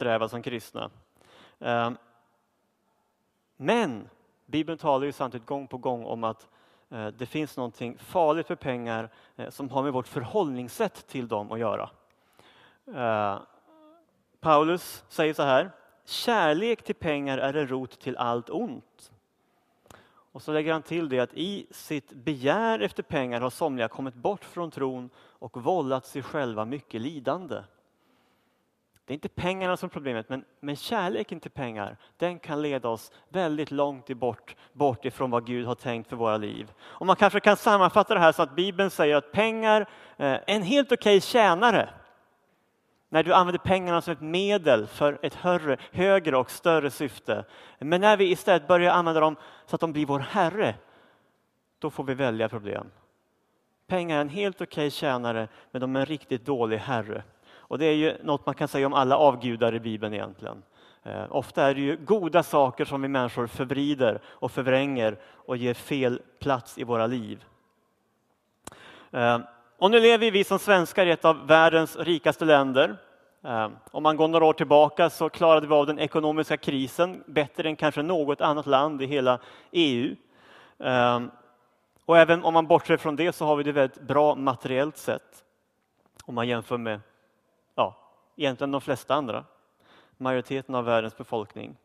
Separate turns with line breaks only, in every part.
sträva som kristna. Ehm, men Bibeln talar ju samtidigt gång på gång om att eh, det finns någonting farligt för pengar eh, som har med vårt förhållningssätt till dem att göra. Ehm, Paulus säger så här. Kärlek till pengar är en rot till allt ont. Och så lägger han till det att i sitt begär efter pengar har somliga kommit bort från tron och vållat sig själva mycket lidande. Det är inte pengarna som är problemet, men, men kärleken till pengar, den kan leda oss väldigt långt bort, bort ifrån vad Gud har tänkt för våra liv. Och man kanske kan sammanfatta det här så att Bibeln säger att pengar är en helt okej okay tjänare. När du använder pengarna som ett medel för ett högre, högre och större syfte. Men när vi istället börjar använda dem så att de blir vår Herre, då får vi välja problem. Pengar är en helt okej okay tjänare, men de är en riktigt dålig Herre. Och det är ju något man kan säga om alla avgudar i Bibeln egentligen. Eh, ofta är det ju goda saker som vi människor förvrider och förvränger och ger fel plats i våra liv. Eh, och nu lever vi som svenskar i ett av världens rikaste länder. Eh, om man går några år tillbaka så klarade vi av den ekonomiska krisen bättre än kanske något annat land i hela EU. Eh, och även om man bortser från det så har vi det väldigt bra materiellt sett. Om man jämför med ja, egentligen de flesta andra, majoriteten av världens befolkning.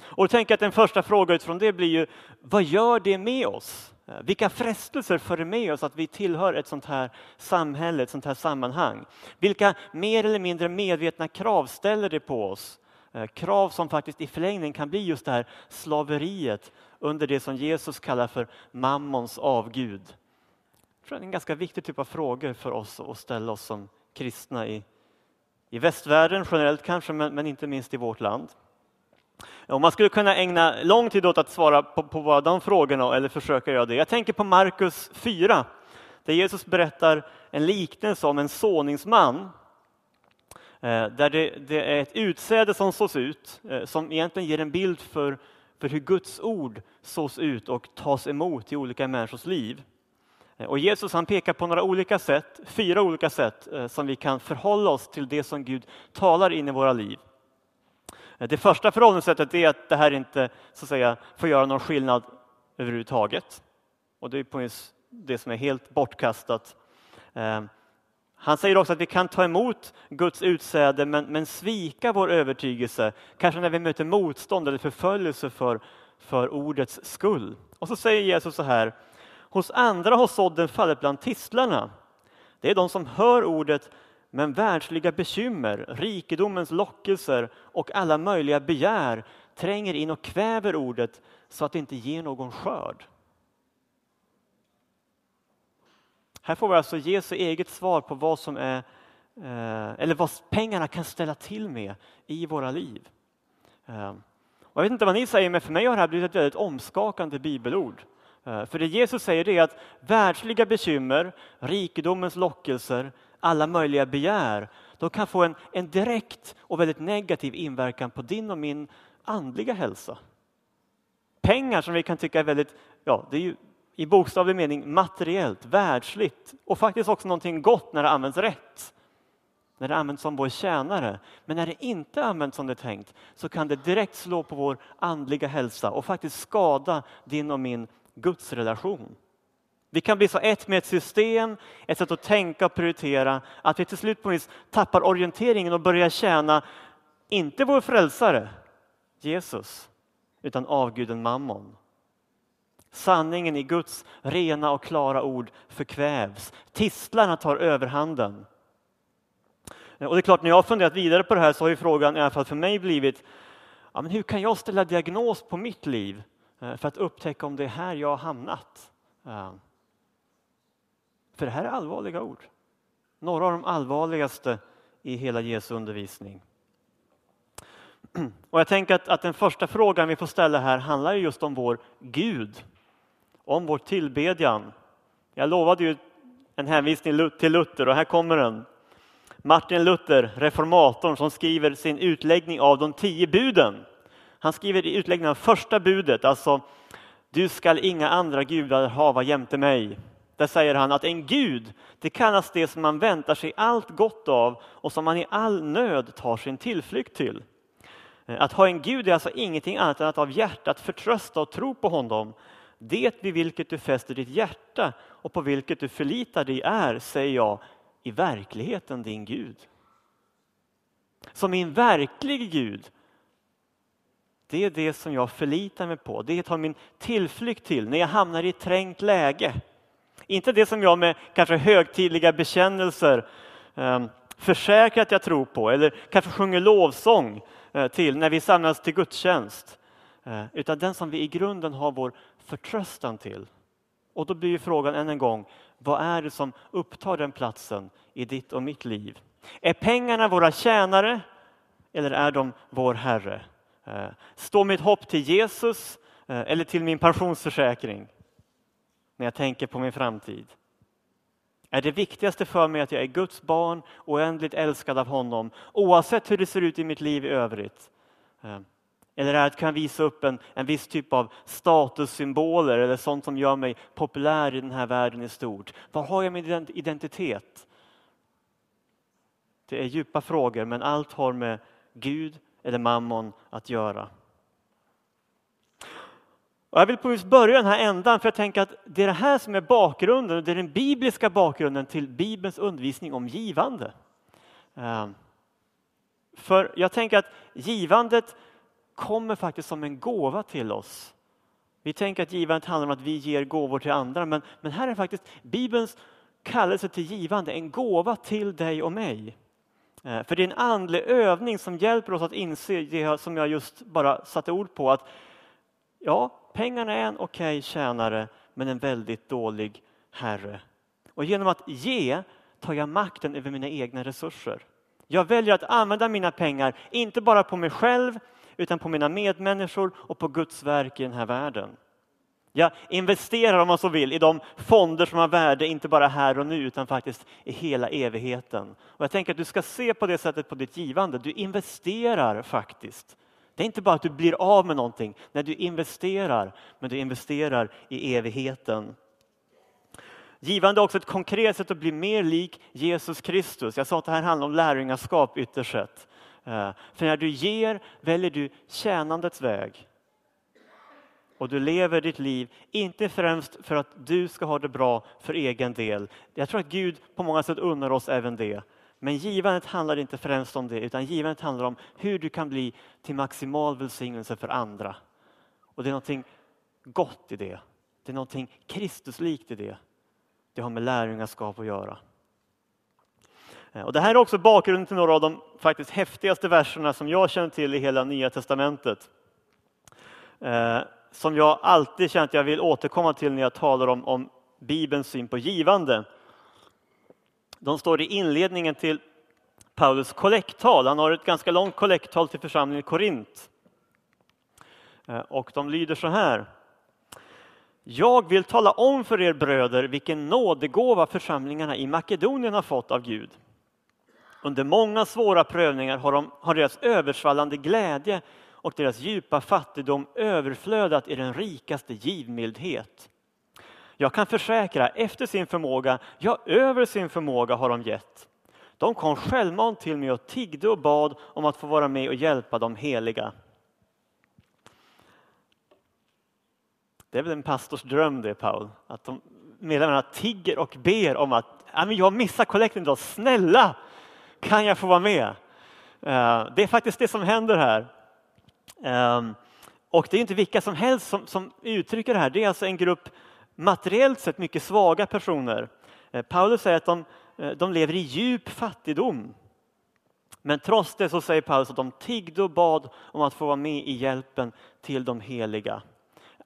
Och då tänker jag att en första fråga utifrån det blir ju, vad gör det med oss? Vilka frestelser för det med oss att vi tillhör ett sånt här samhälle, ett sånt här sammanhang? Vilka mer eller mindre medvetna krav ställer det på oss? Eh, krav som faktiskt i förlängningen kan bli just det här slaveriet under det som Jesus kallar för mammons avgud. Jag tror det är en ganska viktig typ av frågor för oss att ställa oss som kristna i i västvärlden generellt kanske, men, men inte minst i vårt land. Och man skulle kunna ägna lång tid åt att svara på, på de frågorna, eller försöka göra det. Jag tänker på Markus 4, där Jesus berättar en liknelse om en såningsman. Eh, där det, det, är ett utsäde som sås ut, eh, som egentligen ger en bild för, för hur Guds ord sås ut och tas emot i olika människors liv. Eh, och Jesus han pekar på några olika sätt, fyra olika sätt eh, som vi kan förhålla oss till det som Gud talar in i våra liv. Eh, det första förhållningssättet är att det här inte så att säga, får göra någon skillnad överhuvudtaget. Och det är på det som är helt bortkastat. Han säger också att vi kan ta emot Guds utsäde men, men svika vår övertygelse, kanske när vi möter motstånd eller förföljelse för, för ordets skull. Och så säger Jesus så här, Hos andra har sådden fallit bland tistlarna. Det är de som hör ordet men världsliga bekymmer, rikedomens lockelser och alla möjliga begär tränger in och kväver ordet så att det inte ger någon skörd. Här får vi alltså Jesu eget svar på vad som är eh, eller vad pengarna kan ställa till med i våra liv. Eh, och jag vet inte vad ni säger, men för mig har det här blivit ett väldigt omskakande bibelord. Eh, för det Jesus säger är att världsliga bekymmer, rikedomens lockelser, alla möjliga begär, de kan få en, en direkt och väldigt negativ inverkan på din och min andliga hälsa. Pengar som vi kan tycka är väldigt, ja, det är ju i bokstavlig mening materiellt, världsligt och faktiskt också någonting gott när det används rätt. När det används som vår tjänare. Men när det inte används som det är tänkt så kan det direkt slå på vår andliga hälsa och faktiskt skada din och min Guds relation. Vi kan bli så ett med ett system, ett sätt att tänka och prioritera att vi till slut på vis tappar orienteringen och börjar tjäna, inte vår frälsare, Jesus, utan avguden Mammon. Sanningen i Guds rena och klara ord förkvävs. Tistlarna tar överhanden. Och det är klart, när jag har funderat vidare på det här så har ju frågan i alla fall för mig blivit, ja, men hur kan jag ställa diagnos på mitt liv Eh, för att upptäcka om det är här jag har hamnat. Eh, för det här är allvarliga ord. Några av de allvarligaste i hela Jesu undervisning. Och jag tänker att, att den första frågan vi får ställa här handlar just om vår Gud. Om vår tillbedjan. Jag lovade ju en hänvisning till Luther och här kommer den. Martin Luther, reformatorn som skriver sin utläggning av de tio buden. Han skriver i utläggningen av första budet, alltså du skall inga andra gudar hava jämte mig. Där säger han att en gud, det kallas det som man väntar sig allt gott av och som man i all nöd tar sin tillflykt till. Eh, att ha en gud är alltså ingenting annat än att av hjärtat förtrösta och tro på honom. Det vid vilket du fäster ditt hjärta och på vilket du förlitar dig är, säger jag, i verkligheten din Gud. Som min verklig Gud, det är det som jag förlitar mig på. Det tar min tillflykt till när jag hamnar i ett trängt läge. Inte det som jag med kanske högtidliga bekännelser eh, försäkrar att jag tror på eller kanske sjunger lovsång eh, till när vi samlas till gudstjänst. Eh, utan den som vi i grunden har vår förtröstan till. Och då blir frågan än en gång, vad är det som upptar den platsen i ditt och mitt liv? Är pengarna våra tjänare eller är de vår Herre? Eh, står mitt hopp till Jesus eh, eller till min pensionsförsäkring? När jag tänker på min framtid. Är det viktigaste för mig att jag är Guds barn, oändligt älskad av honom, oavsett hur det ser ut i mitt liv i övrigt? Eh, eller är det att kunna visa upp en, en viss typ av statussymboler eller sånt som gör mig populär i den här världen i stort? Var har jag min identitet? Det är djupa frågor, men allt har med Gud eller mammon att göra. Och jag vill börja den här ändan, för jag tänker att det är det här som är bakgrunden, det är den bibliska bakgrunden till Bibelns undervisning om givande. Ehm, för jag tänker att givandet kommer faktiskt som en gåva till oss. Vi tänker att givandet handlar om att vi ger gåvor till andra, men, men här är faktiskt Bibelns kallelse till givande en gåva till dig och mig. Eh, för det är en andlig övning som hjälper oss att inse det som jag just bara satte ord på. att Ja, pengarna är en okej okay tjänare, men en väldigt dålig herre. Och genom att ge tar jag makten över mina egna resurser. Jag väljer att använda mina pengar, inte bara på mig själv, utan på mina medmänniskor och på Guds verk i den här världen. Jag investerar, om man så vill, i de fonder som har värde, inte bara här och nu, utan faktiskt i hela evigheten. Och jag tänker att du ska se på det sättet på ditt givande. Du investerar faktiskt. Det är inte bara att du blir av med någonting, när du investerar, men du investerar i evigheten. Givande är också ett konkret sätt att bli mer lik Jesus Kristus. Jag sa att det här handlar om lärjungaskap ytterst sett. Eh, för när du ger väljer du tjänandets väg och du lever ditt liv, inte främst för att du ska ha det bra för egen del. Jag tror att Gud på många sätt unnar oss även det. Men givandet handlar inte främst om det, utan givandet handlar om hur du kan bli till maximal välsignelse för andra. Och det är någonting gott i det. Det är någonting Kristuslikt i det. Det har med lärjungaskap att göra. Eh, och det här är också bakgrunden till några av de faktiskt häftigaste verserna som jag känner till i hela Nya Testamentet. Eh, som jag alltid känt att jag vill återkomma till när jag talar om, om Bibelns syn på givande. De står i inledningen till Paulus kollekttal. Han har ett ganska långt kollekttal till församlingen i Korint. Eh, och de lyder så här. Jag vill tala om för er bröder vilken nådegåva församlingarna i Makedonien har fått av Gud. Under många svåra prövningar har, de, har deras översvallande glädje och deras djupa fattigdom överflödat i den rikaste givmildhet. Jag kan försäkra, efter sin förmåga, ja, över sin förmåga har de gett. De kom självmant till mig och tiggde och bad om att få vara med och hjälpa de heliga. Det är väl en pastors dröm det, Paul, att de medlemmarna tigger och ber om att jag missar kollekten idag, snälla kan jag få vara med? Eh, det är faktiskt det som händer här. Ehm, och det är inte vilka som helst som, som uttrycker det här. Det är alltså en grupp materiellt sett mycket svaga personer. Eh, Paulus säger att de, eh, de lever i djup fattigdom. Men trots det så säger Paulus att de tiggde och bad om att få vara med i hjälpen till de heliga.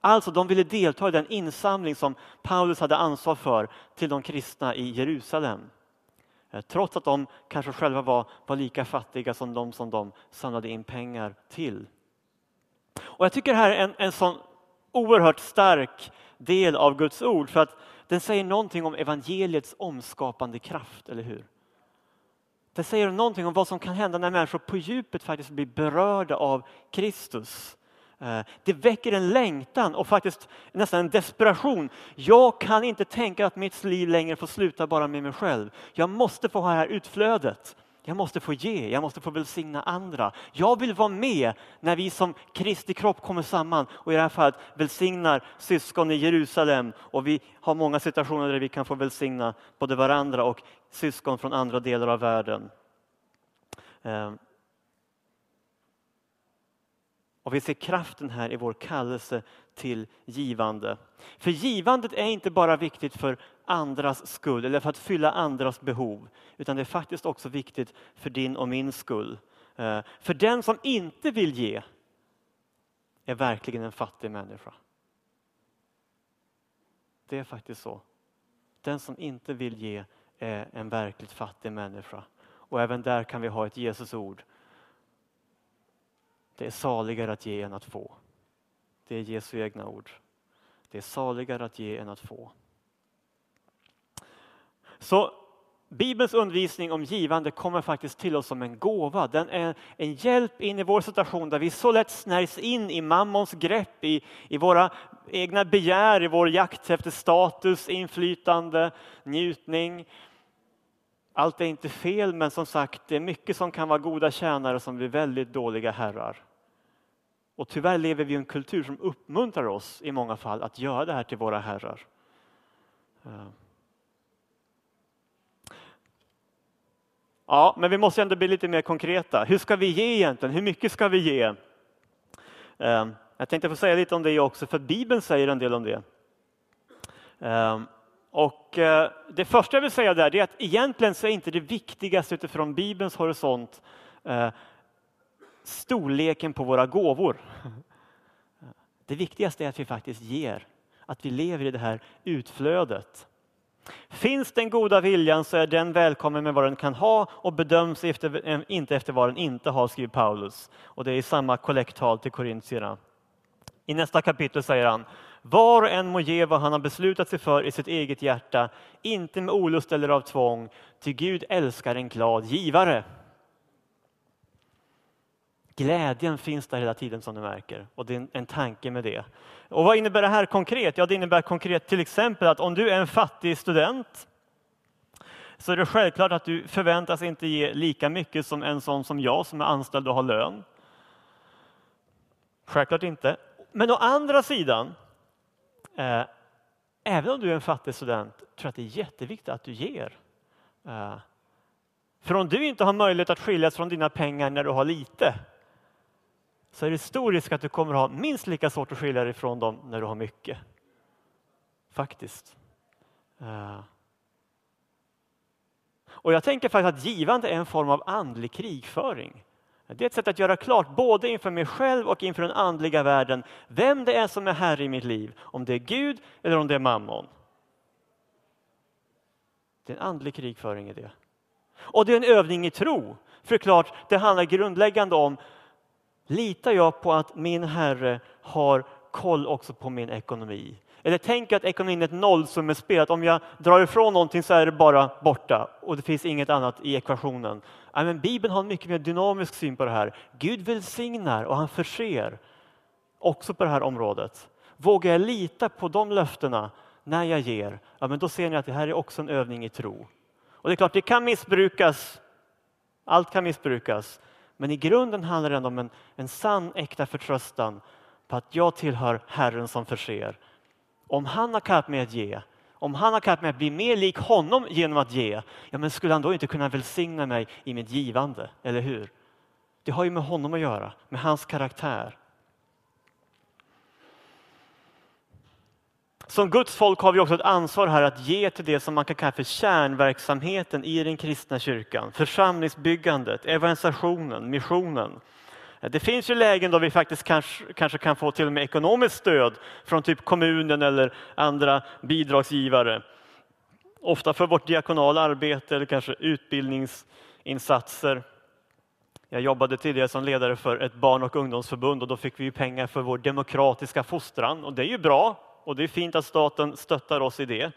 Alltså, de ville delta i den insamling som Paulus hade ansvar för till de kristna i Jerusalem. Eh, trots att de kanske själva var, var lika fattiga som de som de samlade in pengar till. Och Jag tycker det här är en, en sån oerhört stark del av Guds ord för att den säger någonting om evangeliets omskapande kraft, eller hur? Det säger någonting om vad som kan hända när människor på djupet faktiskt blir berörda av Kristus. Eh, det väcker en längtan och faktiskt nästan en desperation. Jag kan inte tänka att mitt liv längre får sluta bara med mig själv. Jag måste få ha det här utflödet. Jag måste få ge, jag måste få välsigna andra. Jag vill vara med när vi som Kristi kropp kommer samman och i det här fallet välsignar syskon i Jerusalem. Och vi har många situationer där vi kan få välsigna både varandra och syskon från andra delar av världen. Ehm. Och vi ser kraften här i vår kallelse till givande. För givandet är inte bara viktigt för andras skull eller för att fylla andras behov, utan det är faktiskt också viktigt för din och min skull. Eh, för den som inte vill ge är verkligen en fattig människa. Det är faktiskt så. Den som inte vill ge är en verkligt fattig människa. Och även där kan vi ha ett Jesusord. Det är saligare att ge än att få. Det är Jesu egna ord. Det är saligare att ge än att få. Så Bibelns undervisning om givande kommer faktiskt till oss som en gåva. Den är en hjälp in i vår situation där vi så lätt snärjs in i mammons grepp, i, i våra egna begär, i vår jakt efter status, inflytande, njutning. Allt är inte fel, men som sagt, det är mycket som kan vara goda tjänare som blir väldigt dåliga herrar. Och tyvärr lever vi i en kultur som uppmuntrar oss i många fall att göra det här till våra herrar. Eh. Ja, men vi måste ändå bli lite mer konkreta. Hur ska vi ge egentligen? Hur mycket ska vi ge? Eh, jag tänkte få säga lite om det också, för Bibeln säger en del om det. Eh, och det första jag vill säga där är att egentligen så är inte det viktigaste utifrån Bibelns horisont storleken på våra gåvor. Det viktigaste är att vi faktiskt ger, att vi lever i det här utflödet. Finns den goda viljan så är den välkommen med vad den kan ha och bedöms efter, eh, inte efter vad den inte har, skriver Paulus. Och det är i samma kollekttal till korintierna. I nästa kapitel säger han var och en må ge vad han har beslutat sig för i sitt eget hjärta, inte med olust eller av tvång, ty Gud älskar en glad givare. Glädjen finns där hela tiden som du märker och det är en, tanke med det. Och vad innebär det här konkret? Ja, det innebär konkret till exempel att om du är en fattig student så är det självklart att du förväntas inte ge lika mycket som en sån som jag som är anställd och har lön. Självklart inte. Men å andra sidan, eh, även om du är en fattig student, tror jag att det är jätteviktigt att du ger. Eh, för om du inte har möjlighet att skiljas från dina pengar när du har lite, så är det stor risk att du kommer ha minst lika svårt att skilja dig ifrån dem när du har mycket. Faktiskt. Eh. Och jag tänker faktiskt att givande är en form av andlig krigföring. Det är ett sätt att göra klart, både inför mig själv och inför den andliga världen, vem det är som är herre i mitt liv. Om det är Gud eller om det är mammon. Det är en andlig krigföring i det. Och det är en övning i tro. För klart, det handlar grundläggande om Litar jag på att min Herre har koll också på min ekonomi? Eller tänker jag att ekonomin är ett nollsummespel, att om jag drar ifrån någonting så är det bara borta och det finns inget annat i ekvationen. Men Bibeln har en mycket mer dynamisk syn på det här. Gud välsignar och han förser också på det här området. Vågar jag lita på de löftena när jag ger, ja, men då ser ni att det här är också en övning i tro. Och det är klart, det kan missbrukas. Allt kan missbrukas. Men i grunden handlar det om en, en sann, äkta förtröstan på att jag tillhör Herren som förser. Om han har kallat mig att ge, om han har kallat mig att bli mer lik honom genom att ge, ja men skulle han då inte kunna välsigna mig i mitt givande, eller hur? Det har ju med honom att göra, med hans karaktär. Som Guds folk har vi också ett ansvar här att ge till det som man kan kalla för kärnverksamheten i den kristna kyrkan. Församlingsbyggandet, evangelisationen, missionen. Det finns ju lägen då vi faktiskt kanske, kanske kan få till och med ekonomiskt stöd från typ kommunen eller andra bidragsgivare. Ofta för vårt diakonala arbete eller kanske utbildningsinsatser. Jag jobbade tidigare som ledare för ett barn och ungdomsförbund och då fick vi pengar för vår demokratiska fostran och det är ju bra och det är fint att staten stöttar oss i det. Eh,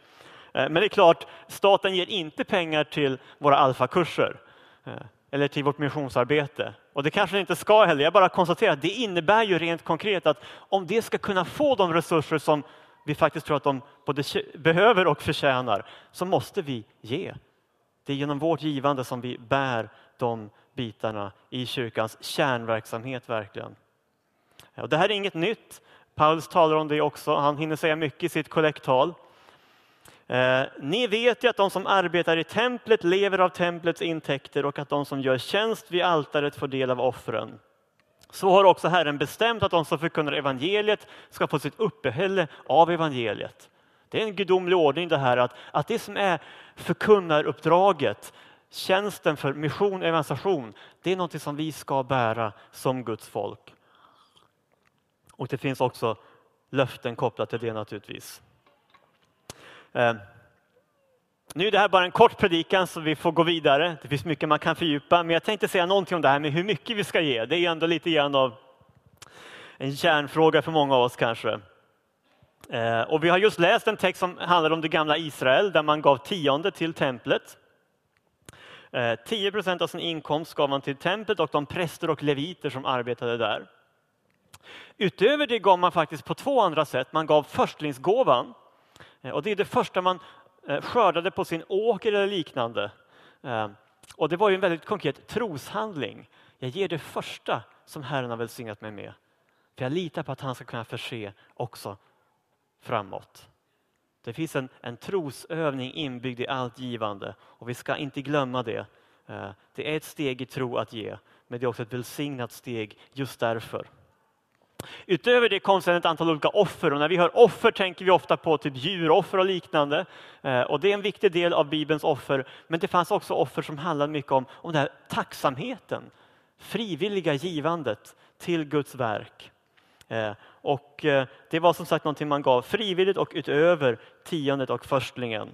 men det är klart, staten ger inte pengar till våra alfakurser. Eh, eller till vårt missionsarbete. Och det kanske det inte ska heller. Jag bara konstaterar att det innebär ju rent konkret att om det ska kunna få de resurser som vi faktiskt tror att de både behöver och förtjänar, så måste vi ge. Det är genom vårt givande som vi bär de bitarna i kyrkans kärnverksamhet verkligen. Och det här är inget nytt. Paulus talar om det också. Han hinner säga mycket i sitt kollekttal. Eh, ni vet ju att de som arbetar i templet lever av templets intäkter och att de som gör tjänst vid altaret får del av offren. Så har också Herren bestämt att de som förkunnar evangeliet ska få sitt uppehälle av evangeliet. Det är en gudomlig ordning det här att, att det som är förkunnaruppdraget, tjänsten för mission och evangelisation, det är något som vi ska bära som Guds folk. Och det finns också löften kopplat till det naturligtvis. Eh, nu är det här bara en kort predikan så vi får gå vidare. Det finns mycket man kan fördjupa, men jag tänkte säga någonting om det här med hur mycket vi ska ge. Det är ändå lite grann av en kärnfråga för många av oss kanske. Eh, och vi har just läst en text som handlar om det gamla Israel där man gav tionde till templet. Eh, 10 procent av sin inkomst gav man till templet och de präster och leviter som arbetade där. Utöver det gav man faktiskt på två andra sätt. Man gav förstlingsgåvan eh, och det är det första man eh, skördade på sin åker eller liknande. Eh, och det var ju en väldigt konkret troshandling. Jag ger det första som Herren har välsignat mig med. För jag litar på att han ska kunna förse också framåt. Det finns en, en trosövning inbyggd i allt givande och vi ska inte glömma det. Det är ett steg i tro att ge, men det är också ett välsignat steg just därför. Utöver det kom sedan ett antal olika offer och när vi hör offer tänker vi ofta på typ djuroffer och liknande. Eh, och det är en viktig del av Bibelns offer. Men det fanns också offer som handlade mycket om, om den här tacksamheten, frivilliga givandet till Guds verk. Eh, och eh, det var som sagt någonting man gav frivilligt och utöver tiondet och förstlingen.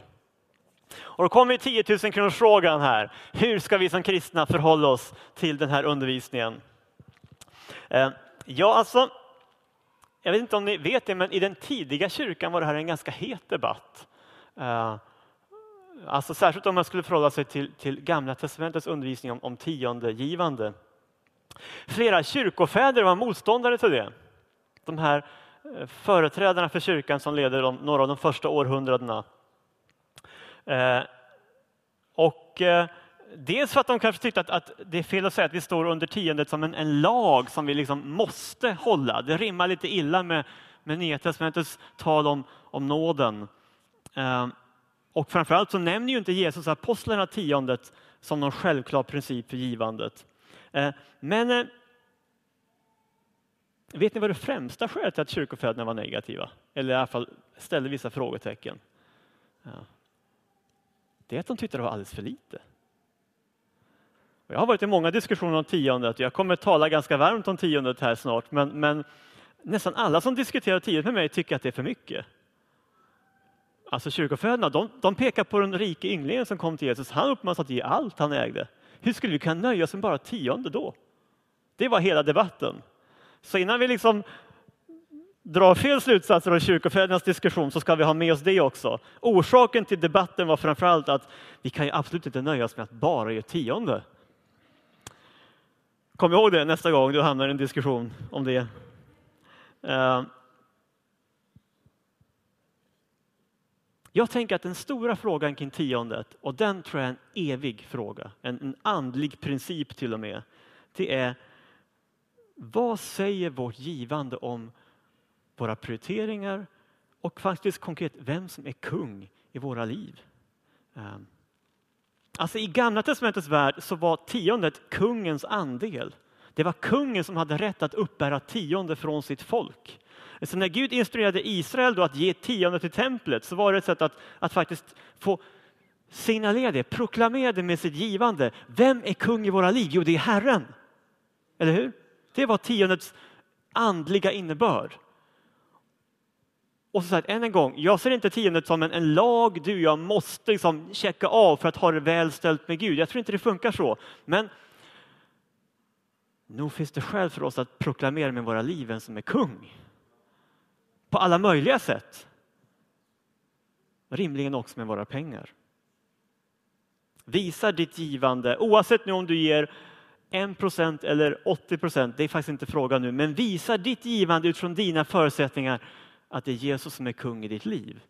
Och då kommer 10 000 kronors frågan här. Hur ska vi som kristna förhålla oss till den här undervisningen? Ja, alltså, jag vet inte om ni vet det, men i den tidiga kyrkan var det här en ganska het debatt. Eh, alltså särskilt om man skulle förhålla sig till, till Gamla testamentets undervisning om, om tiondegivande. Flera kyrkofäder var motståndare till det. De här eh, företrädarna för kyrkan som leder de, några av de första århundradena. Eh, och Dels för att de kanske tyckte att, att, det är fel att säga att vi står under tiondet som en, en lag som vi liksom måste hålla. Det rimmar lite illa med, med Nya testamentets tal om, om nåden. Eh, och framförallt så nämner ju inte Jesus apostlarna tiondet som någon självklar princip för givandet. Eh, men eh, vet ni vad det främsta skälet till att kyrkofäderna var negativa? Eller i alla fall ställde vissa frågetecken. Ja. Det är att de tyckte det var alldeles för lite. Jag har varit i många diskussioner om tiondet. Jag kommer att tala ganska varmt om tiondet här snart. Men, men nästan alla som diskuterar tiondet med mig tycker att det är för mycket. Alltså kyrkofäderna, de, de pekar på den rike ynglingen som kom till Jesus. Han uppmanas att ge allt han ägde. Hur skulle vi kunna nöja oss med bara tionde då? Det var hela debatten. Så innan vi liksom drar fel slutsatser av kyrkofädernas diskussion så ska vi ha med oss det också. Orsaken till debatten var framförallt att vi kan ju absolut inte nöja oss med att bara ge tionde. Kom ihåg det nästa gång du hamnar i en diskussion om det. Eh, jag tänker att den stora frågan kring tiondet, och den tror jag är en evig fråga, en, en andlig princip till och med, det är vad säger vårt givande om våra prioriteringar och faktiskt konkret vem som är kung i våra liv? Eh, Alltså I Gamla testamentets värld så var tiondet kungens andel. Det var kungen som hade rätt att uppbära tionde från sitt folk. Så när Gud instruerade Israel då att ge tionde till templet så var det ett sätt att, att faktiskt få signalera det, proklamera det med sitt givande. Vem är kung i våra liv? Jo, det är Herren. Eller hur? Det var tiondets andliga innebörd. Och så sagt, än en gång, jag ser inte tiondet som en, en lag du jag måste liksom checka av för att ha det väl ställt med Gud. Jag tror inte det funkar så. Men nog finns det skäl för oss att proklamera med våra liv vem som är kung. På alla möjliga sätt. Rimligen också med våra pengar. Visa ditt givande, oavsett nu om du ger 1 procent eller 80 procent, det är faktiskt inte frågan nu, men visa ditt givande utifrån dina förutsättningar att det är Jesus som är kung i ditt liv.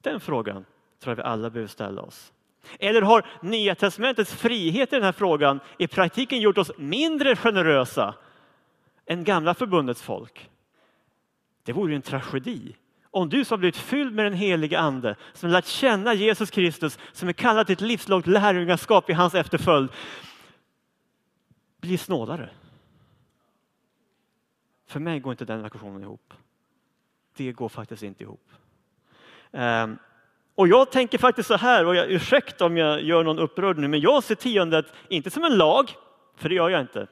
Den frågan tror jag vi alla behöver ställa oss. Eller har Nya testamentets frihet i den här frågan i praktiken gjort oss mindre generösa än gamla förbundets folk? Det vore ju en tragedi. Om du som har blivit fylld med den helige Ande, som lärt känna Jesus Kristus, som är kallad till ett livslångt lärjungaskap i hans efterföljd, blir snålare. För mig går inte den ekvationen ihop. Det går faktiskt inte ihop. Um, och jag tänker faktiskt så här, och jag, ursäkta om jag gör någon upprörd nu, men jag ser tiondet inte som en lag, för det gör jag inte.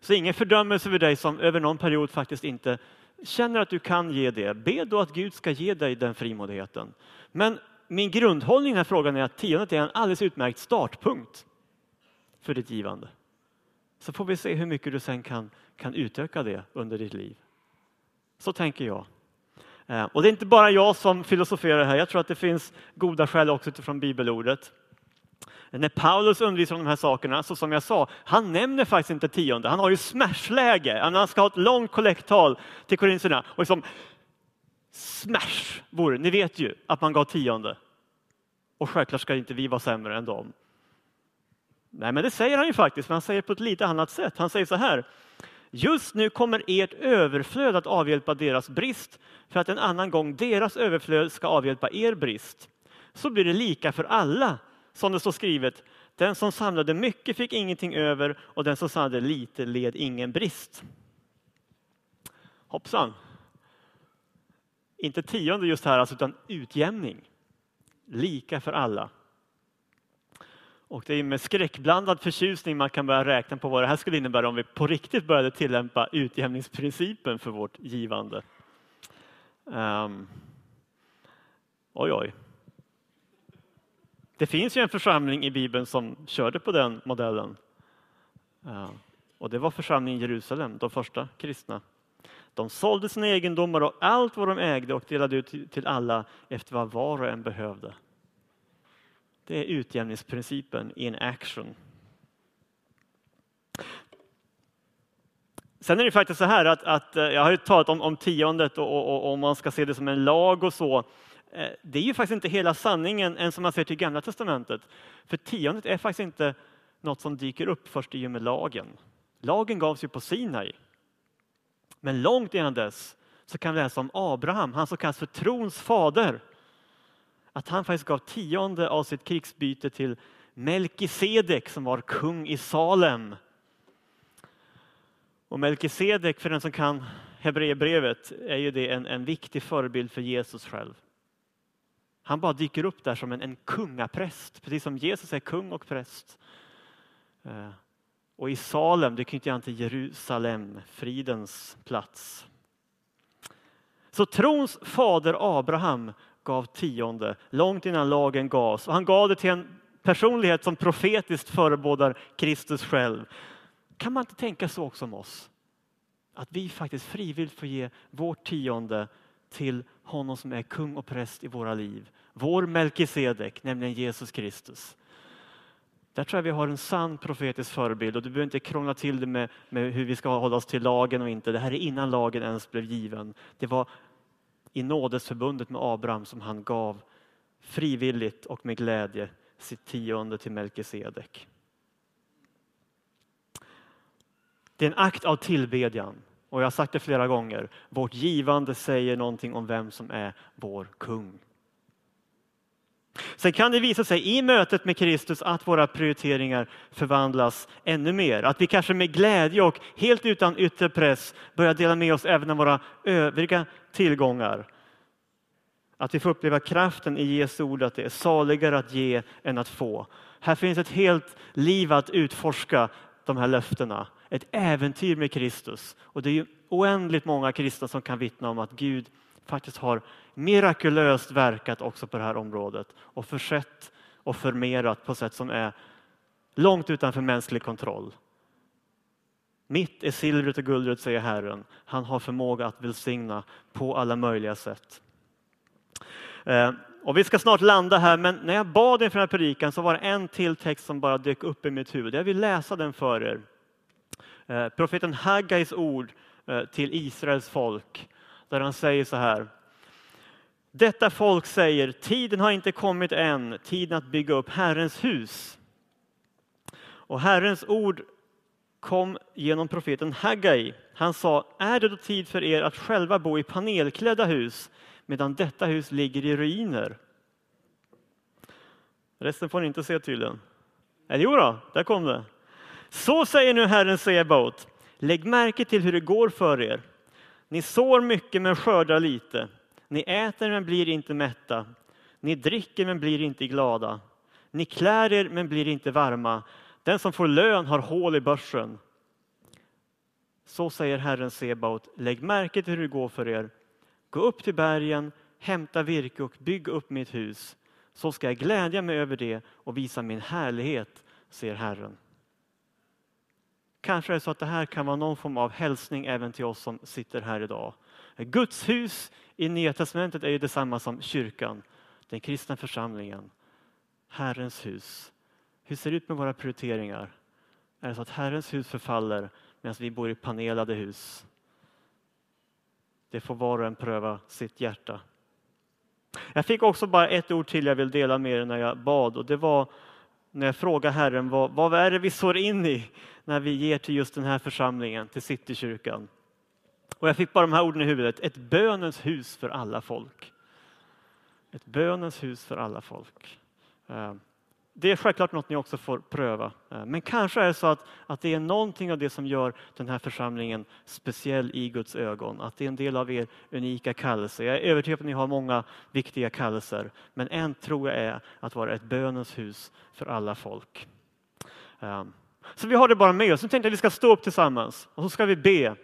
Så ingen fördömelse över dig som över någon period faktiskt inte känner att du kan ge det. Be då att Gud ska ge dig den frimodigheten. Men min grundhållning i den här frågan är att tiondet är en alldeles utmärkt startpunkt för ditt givande. Så får vi se hur mycket du sen kan, kan utöka det under ditt liv. Så tänker jag. Eh, och det är inte bara jag som filosoferar här, jag tror att det finns goda skäl också utifrån bibelordet. När Paulus undervisar om de här sakerna, så som jag sa, han nämner faktiskt inte tionde. Han har ju smashläge, han ska ha ett långt kollekttal till korintierna. Och liksom, smash vore, ni vet ju att man gav tionde. Och självklart ska inte vi vara sämre än dem. Nej, men det säger han ju faktiskt, men han säger på ett lite annat sätt. Han säger så här. Just nu kommer ert överflöd att avhjälpa deras brist för att en annan gång deras överflöd ska avhjälpa er brist. Så blir det lika för alla, som det står skrivet. Den som samlade mycket fick ingenting över och den som samlade lite led ingen brist. Hoppsan! Inte tionde just här, alltså, utan utjämning. Lika för alla. Och det är med skräckblandad förtjusning man kan börja räkna på vad det här skulle innebära om vi på riktigt började tillämpa utjämningsprincipen för vårt givande. Um, oj, oj. Det finns ju en församling i Bibeln som körde på den modellen. Uh, och det var församlingen i Jerusalem, de första kristna. De sålde sina egendomar och allt vad de ägde och delade ut till alla efter vad var och en behövde. Det är utjämningsprincipen in action. Sen är det faktiskt så här att, att eh, jag har ju talat om, om tiondet och, om man ska se det som en lag och så. Eh, det är ju faktiskt inte hela sanningen än som man ser till Gamla Testamentet. För tiondet är faktiskt inte något som dyker upp först i och med lagen. Lagen gavs ju på Sinai. Men långt innan dess så kan vi läsa om Abraham, han som kallas för trons fader att han faktiskt gav tionde av sitt krigsbyte till Melkisedek som var kung i Salem. Och Melkisedek, för den som kan Hebreerbrevet, är ju det en, en viktig förebild för Jesus själv. Han bara dyker upp där som en, en kungapräst, precis som Jesus är kung och präst. Eh, och i Salem, det knyter han till Jerusalem, fridens plats. Så trons fader Abraham gav tionde långt innan lagen gavs. Och han gav det till en personlighet som profetiskt förebådar Kristus själv. Kan man inte tänka så också om oss? Att vi faktiskt frivilligt får ge vårt tionde till honom som är kung och präst i våra liv. Vår Melkisedek, nämligen Jesus Kristus. Där tror jag vi har en sann profetisk förebild och du behöver inte krångla till det med, med hur vi ska hålla oss till lagen och inte. Det här är innan lagen ens blev given. Det var i nådesförbundet med Abraham som han gav frivilligt och med glädje sitt tionde till Melkisedek. Det är en akt av tillbedjan och jag har sagt det flera gånger. Vårt givande säger någonting om vem som är vår kung. Sen kan det visa sig i mötet med Kristus att våra prioriteringar förvandlas ännu mer. Att vi kanske med glädje och helt utan yttre press börjar dela med oss även av våra övriga tillgångar. Att vi får uppleva kraften i Jesu ord att det är saligare att ge än att få. Här finns ett helt liv att utforska de här löftena. Ett äventyr med Kristus. Och det är ju oändligt många kristna som kan vittna om att Gud faktiskt har mirakulöst verkat också på det här området och försett och förmerat på sätt som är långt utanför mänsklig kontroll. Mitt är silvret och guldet, säger Herren. Han har förmåga att välsigna på alla möjliga sätt. Eh, och vi ska snart landa här, men när jag bad inför den här predikan så var det en till text som bara dök upp i mitt huvud. Jag vill läsa den för er. Eh, profeten Haggais ord eh, till Israels folk, där han säger så här. Detta folk säger, tiden har inte kommit än, tiden att bygga upp Herrens hus. Och Herrens ord kom genom profeten Haggai. Han sa, är det då tid för er att själva bo i panelklädda hus medan detta hus ligger i ruiner? Resten får ni inte se tydligen. Eller jo då, där kom det. Så säger nu Herren Sebaot. Lägg märke till hur det går för er. Ni sår mycket men skördar lite. Ni äter men blir inte mätta. Ni dricker men blir inte glada. Ni klär er men blir inte varma. Den som får lön har hål i börsen. Så säger Herren Sebaot, lägg märke till hur det går för er. Gå upp till bergen, hämta virke och bygg upp mitt hus. Så ska jag glädja mig över det och visa min härlighet, säger Herren. Kanske är det så att det här kan vara någon form av hälsning även till oss som sitter här idag. Guds hus i Nya Testamentet är ju detsamma som kyrkan, den kristna församlingen. Herrens hus. Hur ser det ut med våra prioriteringar? Är det så att Herrens hus förfaller medan vi bor i panelade hus? Det får var och en pröva sitt hjärta. Jag fick också bara ett ord till jag vill dela med er när jag bad och det var när jag frågar Herren vad, vad är det vi sår in i när vi ger till just den här församlingen, till Citykyrkan. Och jag fick bara de här orden i huvudet, ett bönens hus för alla folk. Ett bönens hus för alla folk. Eh, det är självklart något ni också får pröva. Eh, men kanske är det så att, att det är någonting av det som gör den här församlingen speciell i Guds ögon. Att det är en del av er unika kallelse. Jag är övertygad om att ni har många viktiga kallelser. Men en tror jag är att vara ett bönens hus för alla folk. Ehm, så vi har det bara med oss. Nu tänkte jag att vi ska stå upp tillsammans och så ska vi be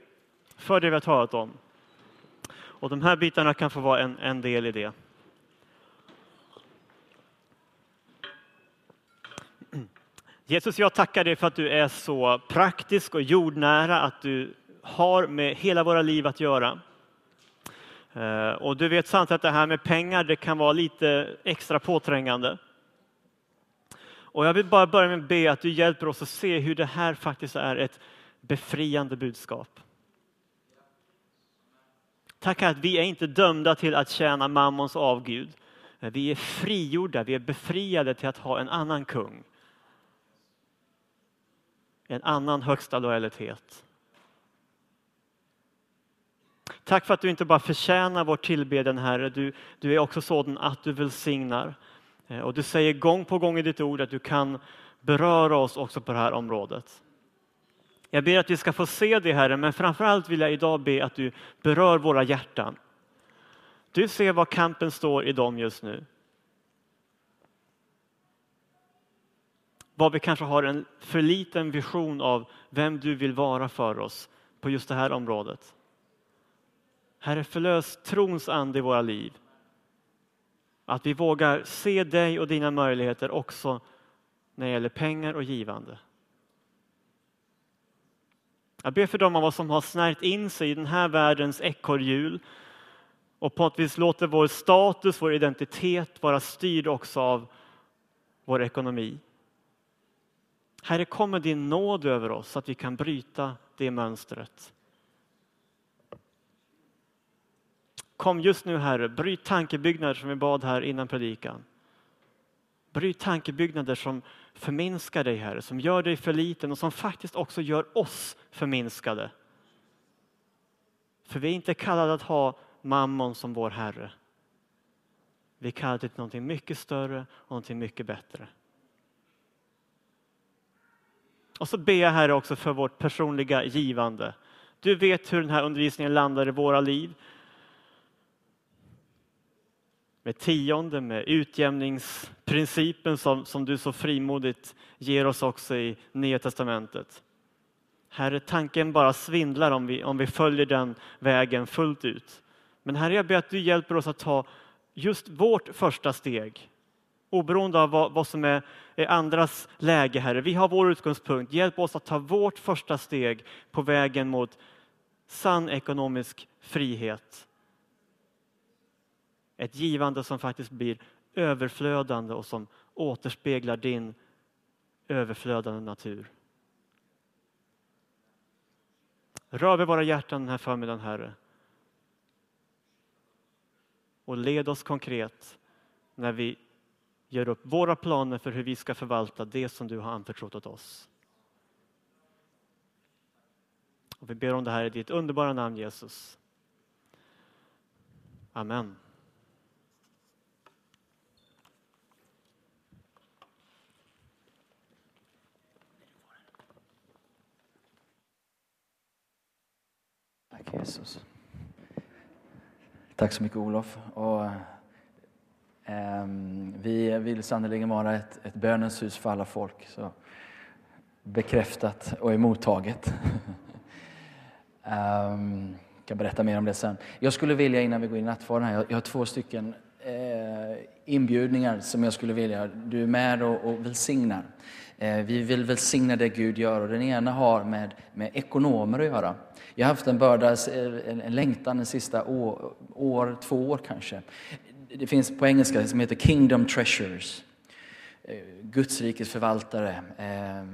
för det vi har talat om. Och de här bitarna kan få vara en, en del i det. Jesus, jag tackar dig för att du är så praktisk och jordnära, att du har med hela våra liv att göra. Eh, och du vet sant att det här med pengar, det kan vara lite extra påträngande. Och jag vill bara börja med att be att du hjälper oss att se hur det här faktiskt är ett befriande budskap. Tack att vi är inte dömda till att tjäna mammons avgud. Vi är frigjorda, vi är befriade till att ha en annan kung en annan högsta lojalitet. Tack för att du inte bara förtjänar vår tillbedjan Herre, du, du är också sådan att du välsignar. Eh, och du säger gång på gång i ditt ord att du kan beröra oss också på det här området. Jag ber att vi ska få se det Herre, men framförallt vill jag idag be att du berör våra hjärtan. Du ser var kampen står i dem just nu. Vad vi kanske har en för liten vision av vem du vill vara för oss på just det här området. Herre, förlös trons ande i våra liv. Att vi vågar se dig och dina möjligheter också när det gäller pengar och givande. Jag ber för dem av oss som har snärjt in sig i den här världens ekorrhjul och på att vis låter vår status, vår identitet vara styrd också av vår ekonomi. Herre, kom med din nåd över oss så att vi kan bryta det mönstret. Kom just nu Herre, bryt tankebyggnader som vi bad här innan predikan. Bryt tankebyggnader som förminskar dig Herre, som gör dig för liten och som faktiskt också gör oss förminskade. För vi är inte kallade att ha mammon som vår Herre. Vi är kallade till någonting mycket större och någonting mycket bättre. Och så ber jag Herre också för vårt personliga givande. Du vet hur den här undervisningen landar i våra liv. Med tionde, med utjämningsprincipen som, som du så frimodigt ger oss också i Nya Testamentet. Herre, tanken bara svindlar om vi, om vi följer den vägen fullt ut. Men Herre, jag ber att du hjälper oss att ta just vårt första steg Oberoende av vad, vad som är, är, andras läge, Herre. Vi har vår utgångspunkt. Hjälp oss att ta vårt första steg på vägen mot sann ekonomisk frihet. Ett givande som faktiskt blir överflödande och som återspeglar din överflödande natur. Rör vid våra hjärtan den här förmiddagen, Herre. Och led oss konkret när vi gör upp våra planer för hur vi ska förvalta det som du har anförtrott åt oss. Och vi ber om det här i ditt underbara namn Jesus. Amen.
Tack Jesus. Tack så mycket Olof. Och, eh, Ehm, vi vill sannerligen vara ett, ett bönens hus för alla folk. Så bekräftat och emottaget. um, kan berätta mer om det sen. Jag skulle vilja innan vi går in i nattvarden här, jag, jag har två stycken eh, inbjudningar som jag skulle vilja, du är med och, och välsignar. Eh, vi vill välsigna det Gud gör och den ena har med, med ekonomer att göra. Jag har haft en börda, eh, en, en längtan de sista år, år, två år kanske. Det finns på engelska som heter Kingdom Treasures. Eh, Guds rikes förvaltare. Eh,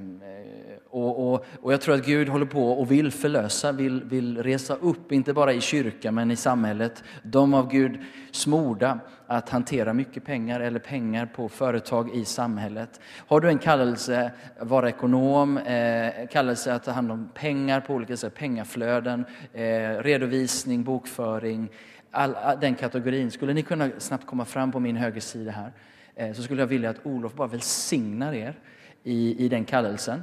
och, och, och, jag tror att Gud håller på och vill förlösa, vill, vill resa upp, inte bara i kyrkan men i samhället, de av Gud smorda att hantera mycket pengar eller pengar på företag i samhället. Har du en kallelse att vara ekonom, eh, kallelse att ta hand om pengar på olika sätt, pengaflöden, eh, redovisning, bokföring, all, den kategorin. Skulle ni kunna snabbt komma fram på min högersida här? Eh, så skulle jag vilja att Olof bara välsignar er i, i den kallelsen.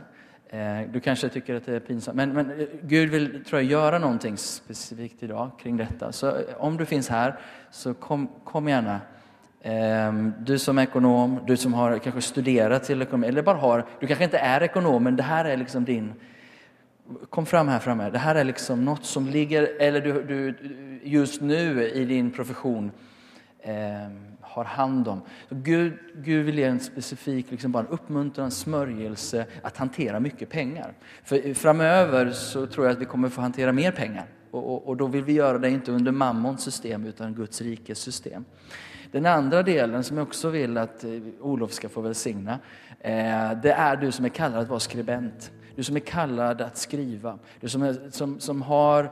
Eh, du kanske tycker att det är pinsamt, men, men eh, Gud vill tror jag, göra någonting specifikt idag kring detta. Så eh, om du finns här, så kom, kom gärna. Ehm, du som är ekonom, du som har kanske studerat till ekonom, eller bara har, du kanske inte är ekonom, men det här är liksom din Kom fram här framme. Det här är liksom något som ligger, eller du, du just nu i din profession ehm, har hand om. Så Gud, Gud vill ge en specifik liksom bara en uppmuntran, smörjelse att hantera mycket pengar. För framöver så tror jag att vi kommer få hantera mer pengar. Och, och, och då vill vi göra det inte under mammons system utan Guds rikes system. Den andra delen som jag också vill att eh, Olof ska få välsigna, eh, det är du som är kallad att vara skribent. Du som är kallad att skriva. Du som, är, som, som har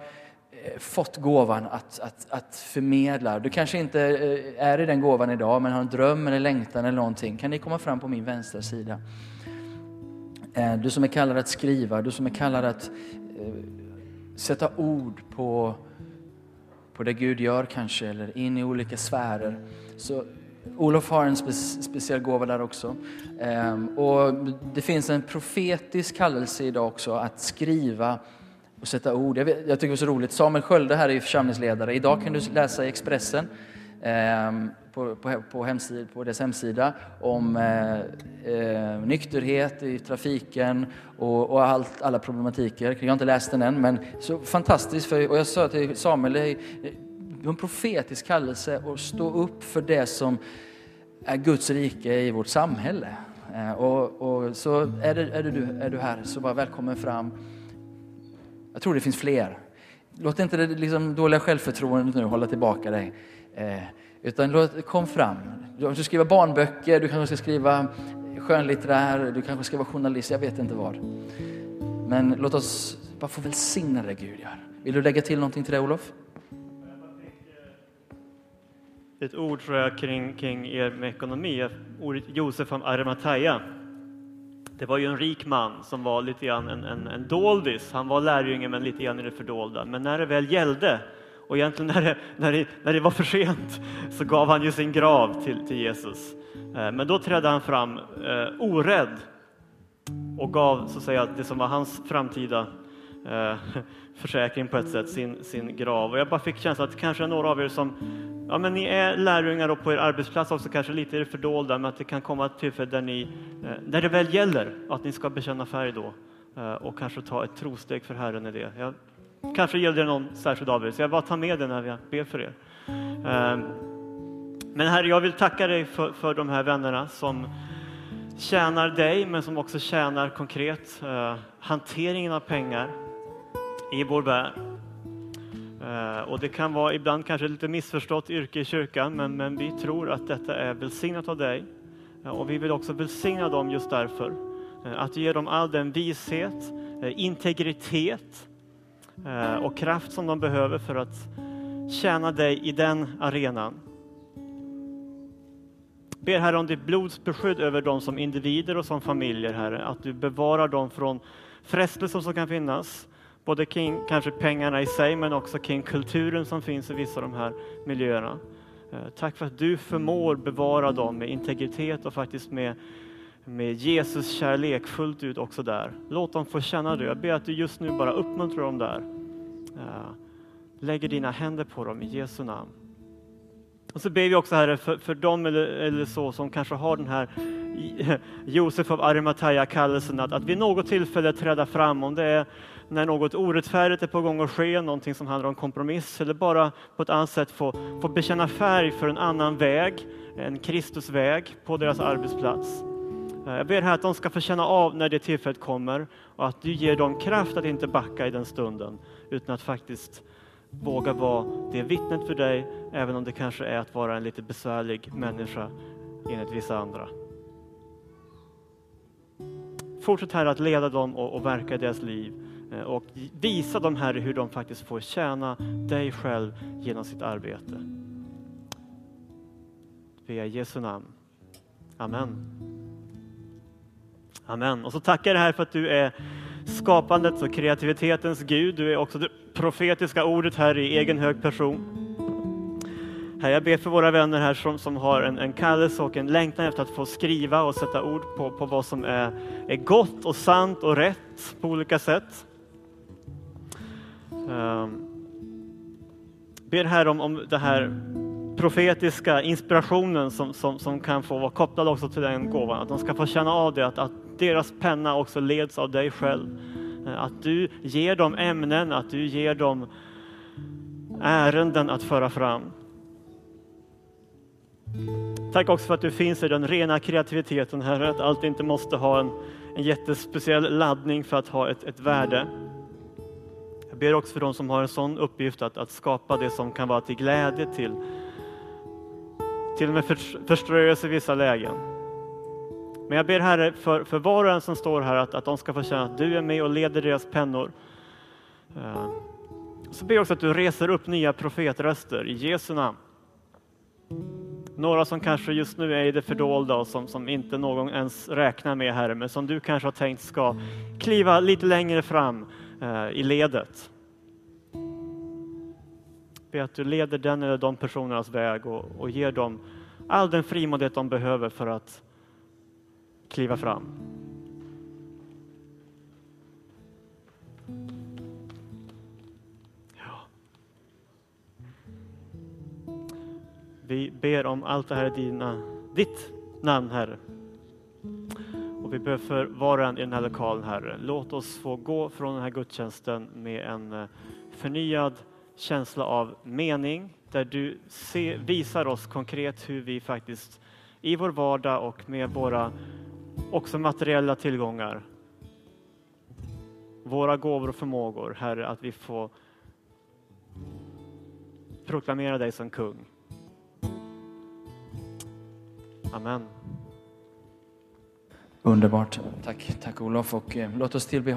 fått gåvan att, att, att förmedla. Du kanske inte eh, är i den gåvan idag, men har en dröm eller längtan eller någonting. Kan ni komma fram på min vänstra sida? Eh, du som är kallad att skriva, du som är kallad att eh, sätta ord på, på det Gud gör kanske, eller in i olika sfärer. Så Olof har en spe, speciell gåva där också. Och det finns en profetisk kallelse idag också att skriva och sätta ord. Jag, vet, jag tycker det är så roligt. Samuel Skölde här är församlingsledare. Idag kan du läsa i Expressen eh, på, på, på, hemsida, på dess hemsida om eh, eh, nykterhet i trafiken och, och allt, alla problematiker. Jag har inte läst den än, men så fantastiskt. För, och jag sa till Samuel, det är en profetisk kallelse att stå upp för det som är Guds rike i vårt samhälle. Eh, och, och, så är, det, är, det du, är du här, så bara välkommen fram. Jag tror det finns fler. Låt inte det liksom dåliga självförtroendet nu hålla tillbaka dig. Eh, utan låt, kom fram. Du ska skriva barnböcker, du kanske ska skriva skönlitterär, du kanske ska vara journalist, jag vet inte vad. Men låt oss bara få välsigna det Gud gör. Vill du lägga till någonting till det Olof?
Ett ord tror jag kring, kring er med ekonomi, ordet Josef från Arimathea. Det var ju en rik man som var lite grann en, en, en doldis. Han var lärjunge men lite grann i det fördolda. Men när det väl gällde och egentligen när det, när det, när det var för sent så gav han ju sin grav till, till Jesus. Eh, men då trädde han fram eh, orädd och gav så att säga det som var hans framtida eh, försäkring på ett sätt, sin, sin grav. Och jag bara fick känslan att kanske är några av er som Ja, men ni är lärjungar och på er arbetsplats också kanske lite i det fördolda, men att det kan komma ett tillfälle där, ni, eh, det väl gäller att ni ska bekänna färg då eh, och kanske ta ett trosteg för Herren i det. Jag, kanske gäller det någon särskild av er, så jag bara tar med det när jag ber för er. Ehm, men Herre, jag vill tacka dig för, för de här vännerna som tjänar dig, men som också tjänar konkret eh, hanteringen av pengar i vår värld. Eh, och det kan vara ibland kanske lite missförstått yrke i kyrkan, men, men vi tror att detta är välsignat av dig. Eh, och vi vill också välsigna dem just därför. Eh, att ge dem all den vishet, integritet och kraft som de behöver för att tjäna dig i den arenan. Ber Herre om ditt blodsbeskydd över dem som individer och som familjer, Herre. Att du bevarar dem från frestelser som kan finnas Både kring kanske pengarna i sig men också kring kulturen som finns i vissa av de här miljöerna. Eh, tack för att du förmår bevara dem med integritet och faktiskt med, med Jesus kärlek fullt ut också där. Låt dem få känna det. Jag ber att du just nu bara uppmuntrar dem där. Eh, lägger dina händer på dem i Jesu namn. Och så ber vi också Herre för, för dem eller, eller så som kanske har den här Josef av Arimathea kallelsen att, att vid något tillfälle träda fram, om det är när något orättfärdigt är på gång att ske, någonting som handlar om kompromiss eller bara på ett annat sätt få, få bekänna färg för en annan väg, en Kristusväg på deras arbetsplats. Eh, jag ber här att de ska få känna av när det tillfället kommer och att du ger dem kraft att inte backa i den stunden utan att faktiskt våga vara det vittnet för dig, även om det kanske är att vara en lite besvärlig människa enligt vissa andra. Fortsätt här att leda dem och, och verka i deras liv eh, och visa dem här hur de faktiskt får tjäna dig själv genom sitt arbete. Via Jesu namn. Amen. Amen. Och så tackar jag dig här för att du är skapandets och kreativitetens Gud. Du är också det profetiska ordet här i egen hög person. Herre, jag ber för våra vänner här som, som har en, en kallelse och en längtan efter att få skriva och sätta ord på, på vad som är, är gott och sant och rätt på olika sätt. Um, ber här om, om den här profetiska inspirationen som, som, som kan få vara kopplad också till den gåvan. Att de ska få känna av det, att, att deras penna också leds av dig själv. Eh, att du ger dem ämnen, att du ger dem ärenden att föra fram. Tack också för att du finns i den rena kreativiteten, Herre, att allt inte måste ha en, en jättespeciell laddning för att ha ett, ett värde. Jag ber också för de som har en sån uppgift att, att skapa det som kan vara till glädje, till, till och med för, förströelse i vissa lägen. Men jag ber Herre för, för var och en som står här att, att de ska få känna att du är med och leder deras pennor. Eh, så ber jag också att du reser upp nya profetröster i Jesu namn. Några som kanske just nu är i det fördolda och som, som inte någon ens räknar med, Herre, men som du kanske har tänkt ska kliva lite längre fram eh, i ledet. Be att du leder den eller de personernas väg och, och ger dem all den frimodighet de behöver för att kliva fram. Vi ber om allt det här i dina, ditt namn, Herre. Och vi ber för var och en i den här lokalen, Herre. Låt oss få gå från den här gudstjänsten med en eh, förnyad känsla av mening, där du se, visar oss konkret hur vi faktiskt i vår vardag och med våra också materiella tillgångar, våra gåvor och förmågor, Herre, att vi får proklamera dig som kung. Amen.
Underbart. Tack, tack Olof och eh, låt oss tillbe